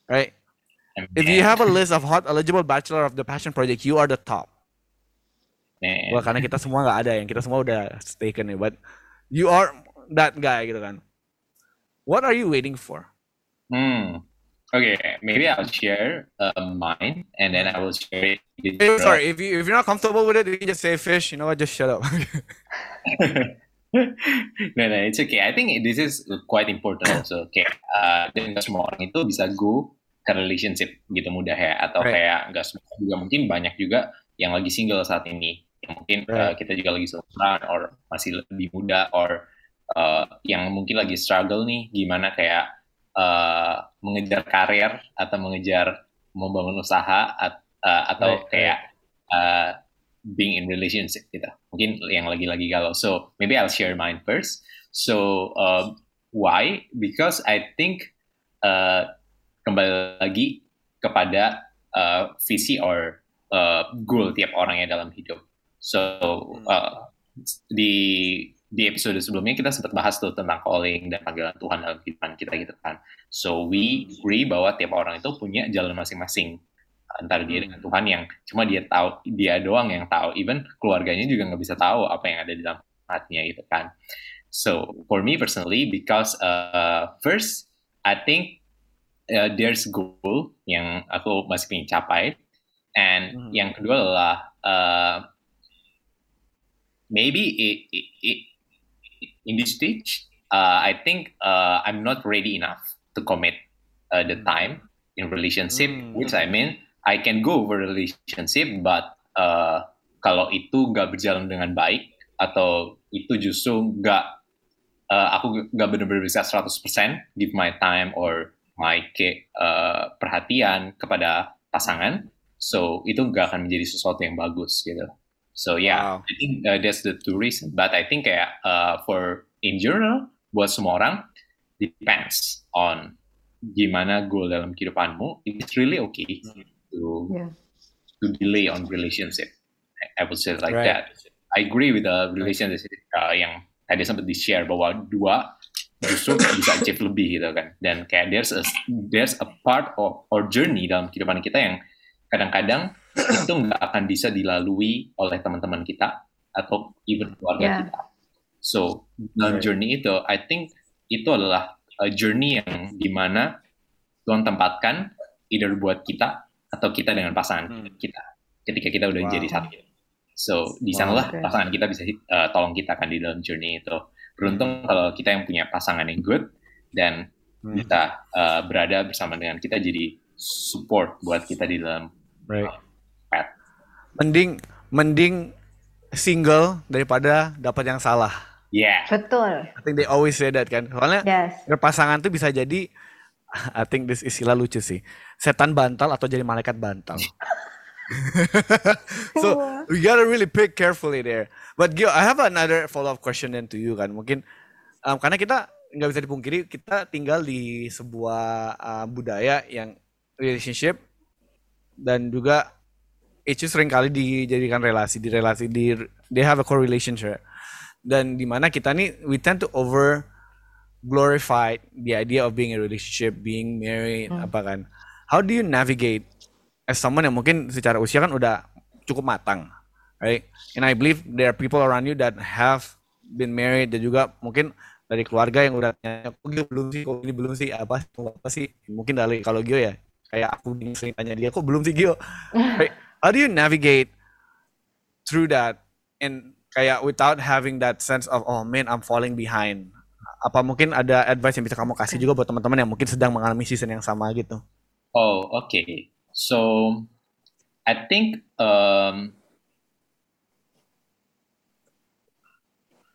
right? If you have a list of hot eligible bachelor of the passion project you are the top Man. well karena kita semua nggak ada yang kita semua udah taken nih but you are that guy gitu kan what are you waiting for Hmm. Okay, maybe I'll share uh, mine, and then I will share it. With your- sorry if you if you're not comfortable with it you can just say fish you know what just shut up (laughs) no, no, it's okay. I think this is quite important also. (coughs) Kayak uh, dan semua orang itu bisa go ke relationship gitu mudah ya, atau Right. kayak nggak semua juga mungkin banyak juga yang lagi single saat ini. Yang mungkin uh, Right. kita juga lagi seumuran, or masih lebih muda, or uh, yang mungkin lagi struggle nih, gimana kayak uh, mengejar karir atau mengejar membangun usaha at- uh, atau Right, kayak uh, being in relationship gitu. Mungkin yang lagi-lagi galau. So maybe I'll share mine first. So uh, why? Because I think uh, kembali lagi kepada uh, visi or uh, goal tiap orangnya dalam hidup. So uh, di di episode sebelumnya kita sempat bahas tuh tentang calling dan panggilan Tuhan dalam kehidupan kita gitu kan. So we agree bahwa tiap orang itu punya jalan masing-masing antara dia dengan Tuhan yang cuma dia tahu dia doang yang tahu. Even keluarganya juga nggak bisa tahu apa yang ada di dalam hatinya gitu kan. So for me personally because uh, first I think uh, there's goal yang aku masih ingin capai. And hmm. yang kedua adalah uh, maybe it, it, it, in this stage uh, I think uh, I'm not ready enough to commit uh, the time in relationship hmm. which I mean I can go over relationship, but uh, kalau itu nggak berjalan dengan baik atau itu justru nggak uh, aku nggak benar-benar bisa 100% give my time or my ke, uh, perhatian kepada pasangan, so itu nggak akan menjadi sesuatu yang bagus gitu. So yeah, wow. I think uh, that's the two reason. But I think kayak uh, for in general buat semua orang depends on gimana goal dalam kehidupanmu. It's really okay. To yeah. to delay on relationship. I would say like right. that. I agree with the relationship uh, yang tadi sempat di share bahwa dua justru (coughs) bisa achieve lebih gitu kan. Dan kayak there's a there's a part of or journey dalam kehidupan kita yang kadang-kadang itu nggak akan bisa dilalui oleh teman-teman kita atau even keluarga yeah. kita. So dalam journey itu, I think itu adalah a journey yang di mana Tuhan tempatkan either buat kita atau kita dengan pasangan hmm. kita ketika kita udah wow. jadi satu. So di sanalah wow, okay. pasangan kita bisa uh, tolong kita kan di dalam journey itu. Beruntung kalau kita yang punya pasangan yang good dan hmm. kita uh, berada bersama dengan kita jadi support buat kita di dalam right. uh, Mending mending single daripada dapat yang salah. Yeah. Betul. I think they always say that kan. Soalnya yes. pasangan tuh bisa jadi (laughs) I think this istilah lucu sih. Setan bantal atau jadi malaikat bantal. (laughs) so we gotta really pick carefully there. But Gio, I have another follow up question then to you kan. Mungkin um, karena kita nggak bisa dipungkiri kita tinggal di sebuah uh, budaya yang relationship dan juga itu sering kali dijadikan relasi di relasi di they have a correlationship dan di mana kita nih we tend to over glorified the idea of being in a relationship, being married, hmm. apa kan. How do you navigate as someone yang mungkin secara usia kan udah cukup matang, right? And I believe there are people around you that have been married dan juga mungkin dari keluarga yang udah tanya, kok Gio belum sih, kok ini belum sih, apa, apa sih? Mungkin dari kalau Gio ya, kayak aku sering tanya dia, kok belum sih Gio? (laughs) right? How do you navigate through that and kayak without having that sense of oh man I'm falling behind apa mungkin ada advice yang bisa kamu kasih juga buat teman-teman yang mungkin sedang mengalami season yang sama gitu? Oh, oke. Okay. So, I think um,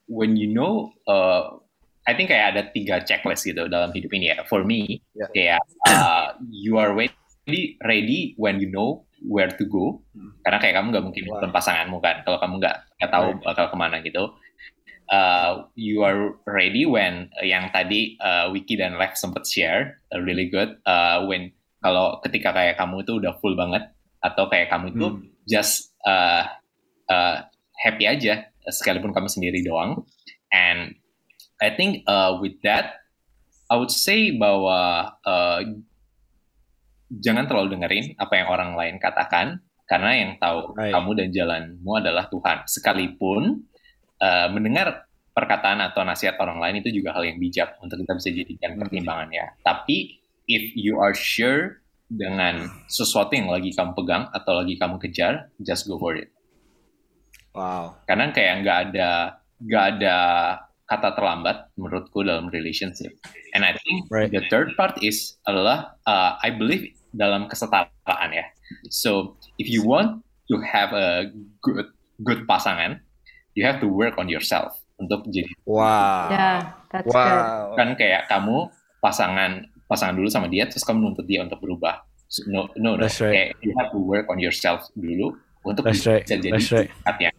when you know, uh, I think kayak ada tiga checklist gitu dalam hidup ini ya. For me, yeah. kayak uh, you are ready, ready when you know where to go. Hmm. Karena kayak kamu nggak mungkin wow. pasanganmu kan, kalau kamu nggak nggak tahu right. bakal ke mana gitu uh, you are ready when uh, yang tadi uh, Wiki dan Lev sempat share uh, really good uh, when kalau ketika kayak kamu itu udah full banget atau kayak kamu itu hmm. just uh, uh, happy aja sekalipun kamu sendiri doang and I think uh, with that I would say bahwa uh, jangan terlalu dengerin apa yang orang lain katakan karena yang tahu right. kamu dan jalanmu adalah Tuhan sekalipun uh, mendengar perkataan atau nasihat orang lain itu juga hal yang bijak untuk kita bisa jadikan pertimbangan ya. Tapi if you are sure dengan sesuatu yang lagi kamu pegang atau lagi kamu kejar, just go for it. Wow. Karena kayak nggak ada nggak ada kata terlambat menurutku dalam relationship. And I think right. the third part is adalah uh, I believe dalam kesetaraan ya. So if you want to have a good good pasangan, you have to work on yourself untuk jadi wow yeah, that's wow. good. kan kayak kamu pasangan pasangan dulu sama dia terus kamu nuntut dia untuk berubah so, no no no right. kayak you have to work on yourself dulu untuk that's bisa right. jadi that's right. yang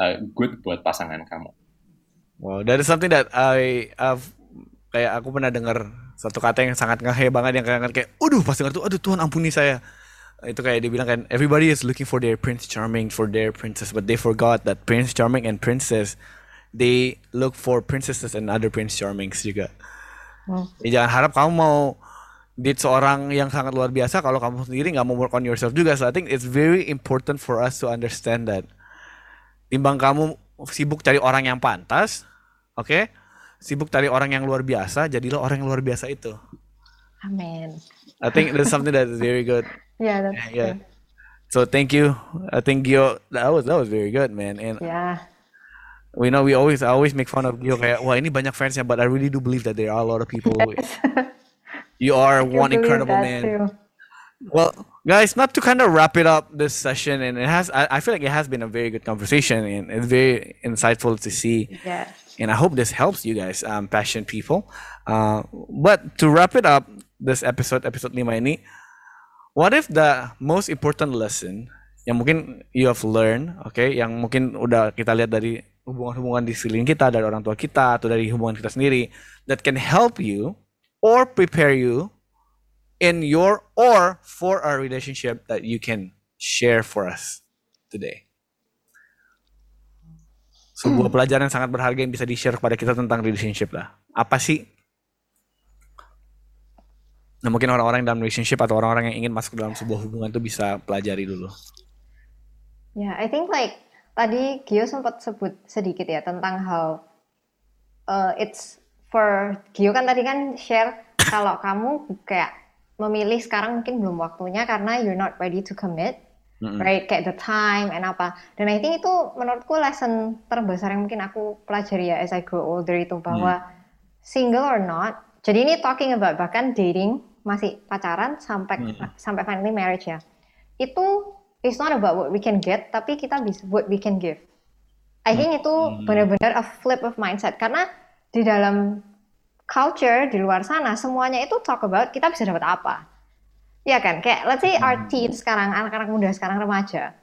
uh, good buat pasangan kamu wow that is something that I have kayak aku pernah dengar satu kata yang sangat ngehe banget yang kayak kayak aduh pas dengar tuh aduh Tuhan ampuni saya itu kayak dibilang kan everybody is looking for their prince charming for their princess but they forgot that prince charming and princess they look for princesses and other prince charmings juga. Hmm. Jadi jangan harap kamu mau date seorang yang sangat luar biasa kalau kamu sendiri nggak mau work on yourself juga. So I think it's very important for us to understand that timbang kamu sibuk cari orang yang pantas, oke? Sibuk cari orang yang luar biasa, jadilah orang yang luar biasa itu. Amin. I think that's something is very good. (laughs) Yeah, that's Yeah. good. So thank you. I think Gio that was that was very good, man. And Yeah. we know we always I always make fun of Gio kayak wah ini banyak fansnya, but I really do believe that there are a lot of people. who- (laughs) you are one incredible man. too. Well, guys, not to kind of wrap it up this session, and it has I, I feel like it has been a very good conversation, and it's very insightful to see. Yes. And I hope this helps you guys, um, passionate people. Uh, but to wrap it up, this episode, episode 5 ini, what if the most important lesson yang mungkin you have learned, okay, yang mungkin udah kita lihat dari hubungan-hubungan di sekeliling kita, dari orang tua kita, atau dari hubungan kita sendiri, that can help you or prepare you in your or for a relationship that you can share for us today. Sebuah pelajaran yang sangat berharga yang bisa di-share kepada kita tentang relationship lah. Apa sih? Nah, mungkin orang-orang dalam relationship atau orang-orang yang ingin masuk dalam sebuah hubungan itu bisa pelajari dulu. Yeah, I think like tadi Gio sempat sebut sedikit ya tentang how uh, it's for Gio kan tadi kan share kalau kamu kayak memilih sekarang mungkin belum waktunya karena you're not ready to commit, Mm-mm. right? Kayak the time and apa. Dan I think itu menurutku lesson terbesar yang mungkin aku pelajari ya as I grow older itu bahwa single or not. Jadi ini talking about bahkan dating masih pacaran sampai Hmm. sampai finally marriage ya. Itu it's not about what we can get, tapi kita bisa what we can give. I think itu benar-benar a flip of mindset karena di dalam culture di luar sana semuanya itu talk about kita bisa dapat apa. Iya kan? Kayak let's say our teens sekarang, anak-anak muda sekarang remaja.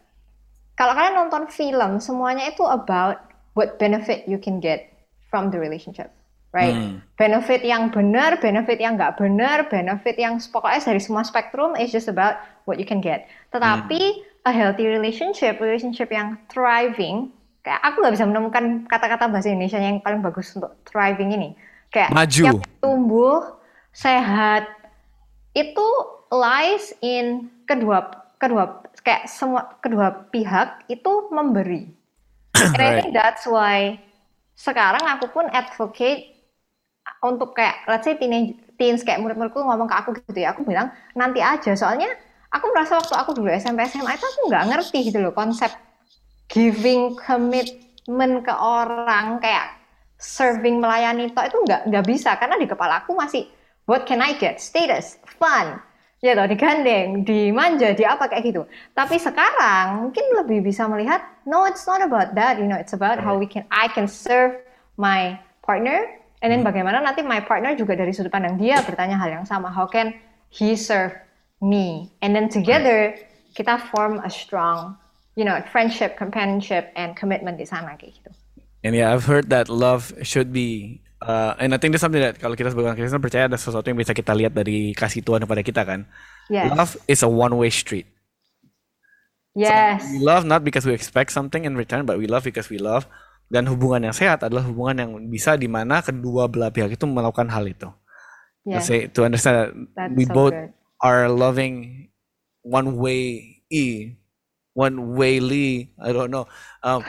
Kalau kalian nonton film, semuanya itu about what benefit you can get from the relationship. Right? Hmm. Benefit yang benar, benefit yang nggak benar, benefit yang pokoknya dari semua spektrum is just about what you can get. Tetapi a healthy relationship, relationship yang thriving, kayak aku nggak bisa menemukan kata-kata bahasa Indonesia yang paling bagus untuk thriving ini. Kayak Maju. yang tumbuh, sehat, itu lies in kedua kedua kayak semua kedua pihak itu memberi. (clears throat) And I Right. think that's why sekarang aku pun advocate untuk kayak let's say teenage, teens kayak murid-muridku ngomong ke aku gitu ya, aku bilang nanti aja. Soalnya aku merasa waktu aku dulu SMP SMA itu aku nggak ngerti gitu loh konsep giving commitment ke orang kayak serving melayani toh itu nggak nggak bisa. Karena di kepala aku masih what can I get? Status? Fun ya toh digandeng dimanja di apa kayak gitu. Tapi sekarang mungkin lebih bisa melihat no it's not about that you know it's about how we can I can serve my partner. And then bagaimana nanti my partner juga dari sudut pandang dia bertanya hal yang sama how can he serve me? And then together kita form a strong you know friendship companionship and commitment di sana kayak gitu. And yeah, I've heard that love should be uh, and I think that's something that kalau kita sebagai orang Kristen percaya ada sesuatu yang bisa kita lihat dari kasih Tuhan kepada kita kan. yes Love is a one-way street. yes We love not because we expect something in return, but we love because we love. Dan hubungan yang sehat adalah hubungan yang bisa di mana kedua belah pihak itu melakukan hal itu. yes say to understand that That's we so both good. are loving one way e, one way Lee. I don't know. Um,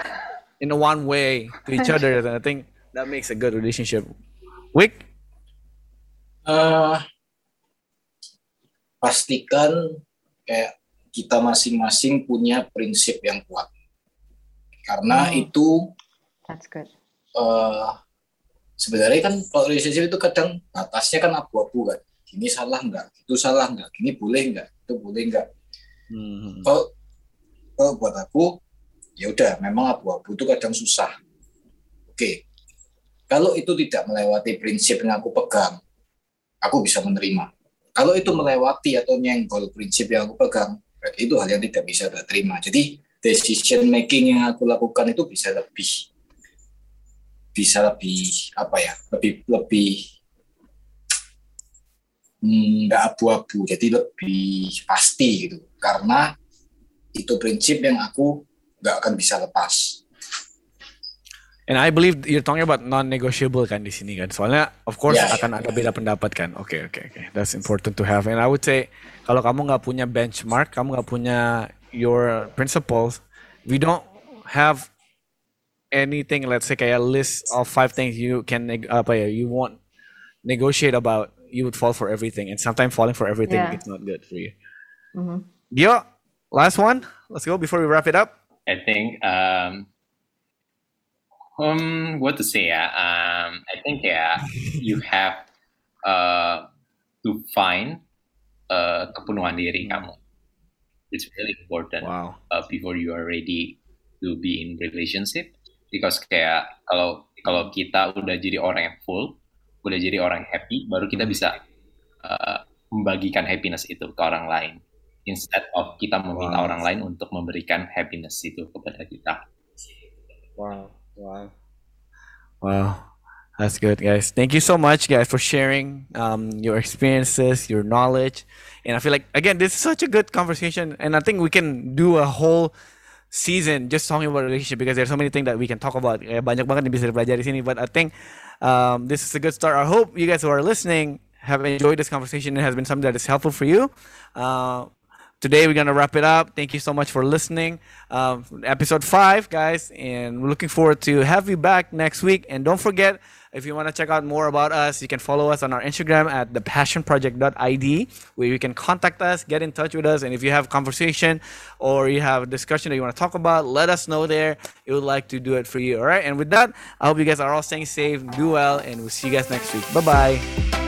in a one way to each (laughs) other, and I think that makes a good relationship. Wick, Eh, pastikan kayak kita masing-masing punya prinsip yang kuat. Karena Hmm. itu that's good eh, sebenarnya kan kalau relationship itu kadang batasnya kan abu-abu kan. Gini salah nggak? Itu salah nggak? Gini boleh nggak? Itu boleh nggak? Hmm. Kalau kalau buat aku ya udah memang abu-abu itu kadang susah. Oke. Kalau itu tidak melewati prinsip yang aku pegang, aku bisa menerima. Kalau itu melewati atau nyenggol prinsip yang aku pegang, itu hal yang tidak bisa saya terima. Jadi decision making yang aku lakukan itu bisa lebih bisa lebih apa ya lebih lebih hmm, nggak abu-abu jadi lebih pasti gitu karena itu prinsip yang aku nggak akan bisa lepas And I believe you're talking about non-negotiable kan di sini kan. Soalnya of course Yeah, akan ada beda pendapat kan. Oke oke oke. That's important to have. And I would say kalau kamu nggak punya benchmark, kamu nggak punya your principles, we don't have anything. Let's say kayak list of five things you can apa ya you want negotiate about. You would fall for everything, and sometimes falling for everything Yeah. is not good for you. Mhm. Dio, last one. Let's go before we wrap it up. I think um, um what to say ya? Um, I think yeah, you have uh to find uh kepenuhan diri kamu. It's really important Wow. uh, before you are ready to be in relationship because kayak kalau kalau kita udah jadi orang yang full, udah jadi orang yang happy, baru kita bisa uh, membagikan happiness itu ke orang lain instead of kita meminta Wow. orang lain untuk memberikan happiness itu kepada kita. Wow. Wow. Wow. That's good, guys. Thank you so much, guys, for sharing um, your experiences, your knowledge. And I feel like, again, this is such a good conversation. And I think we can do a whole season just talking about relationship because there's so many things that we can talk about. Eh, banyak banget yang bisa dipelajari sini. But I think um, this is a good start. I hope you guys who are listening have enjoyed this conversation. It has been something that is helpful for you. Uh, today we're gonna wrap it up. Thank you so much for listening. Um, episode five guys and we're looking forward to have you back next week. And don't forget if you want to check out more about us you can follow us on our instagram at thepassionproject.id where you can contact us get in touch with us and if you have conversation or you have a discussion that you want to talk about let us know there. We would like to do it for you all right? And with that i hope you guys are all staying safe do well and we'll see you guys next week. Bye bye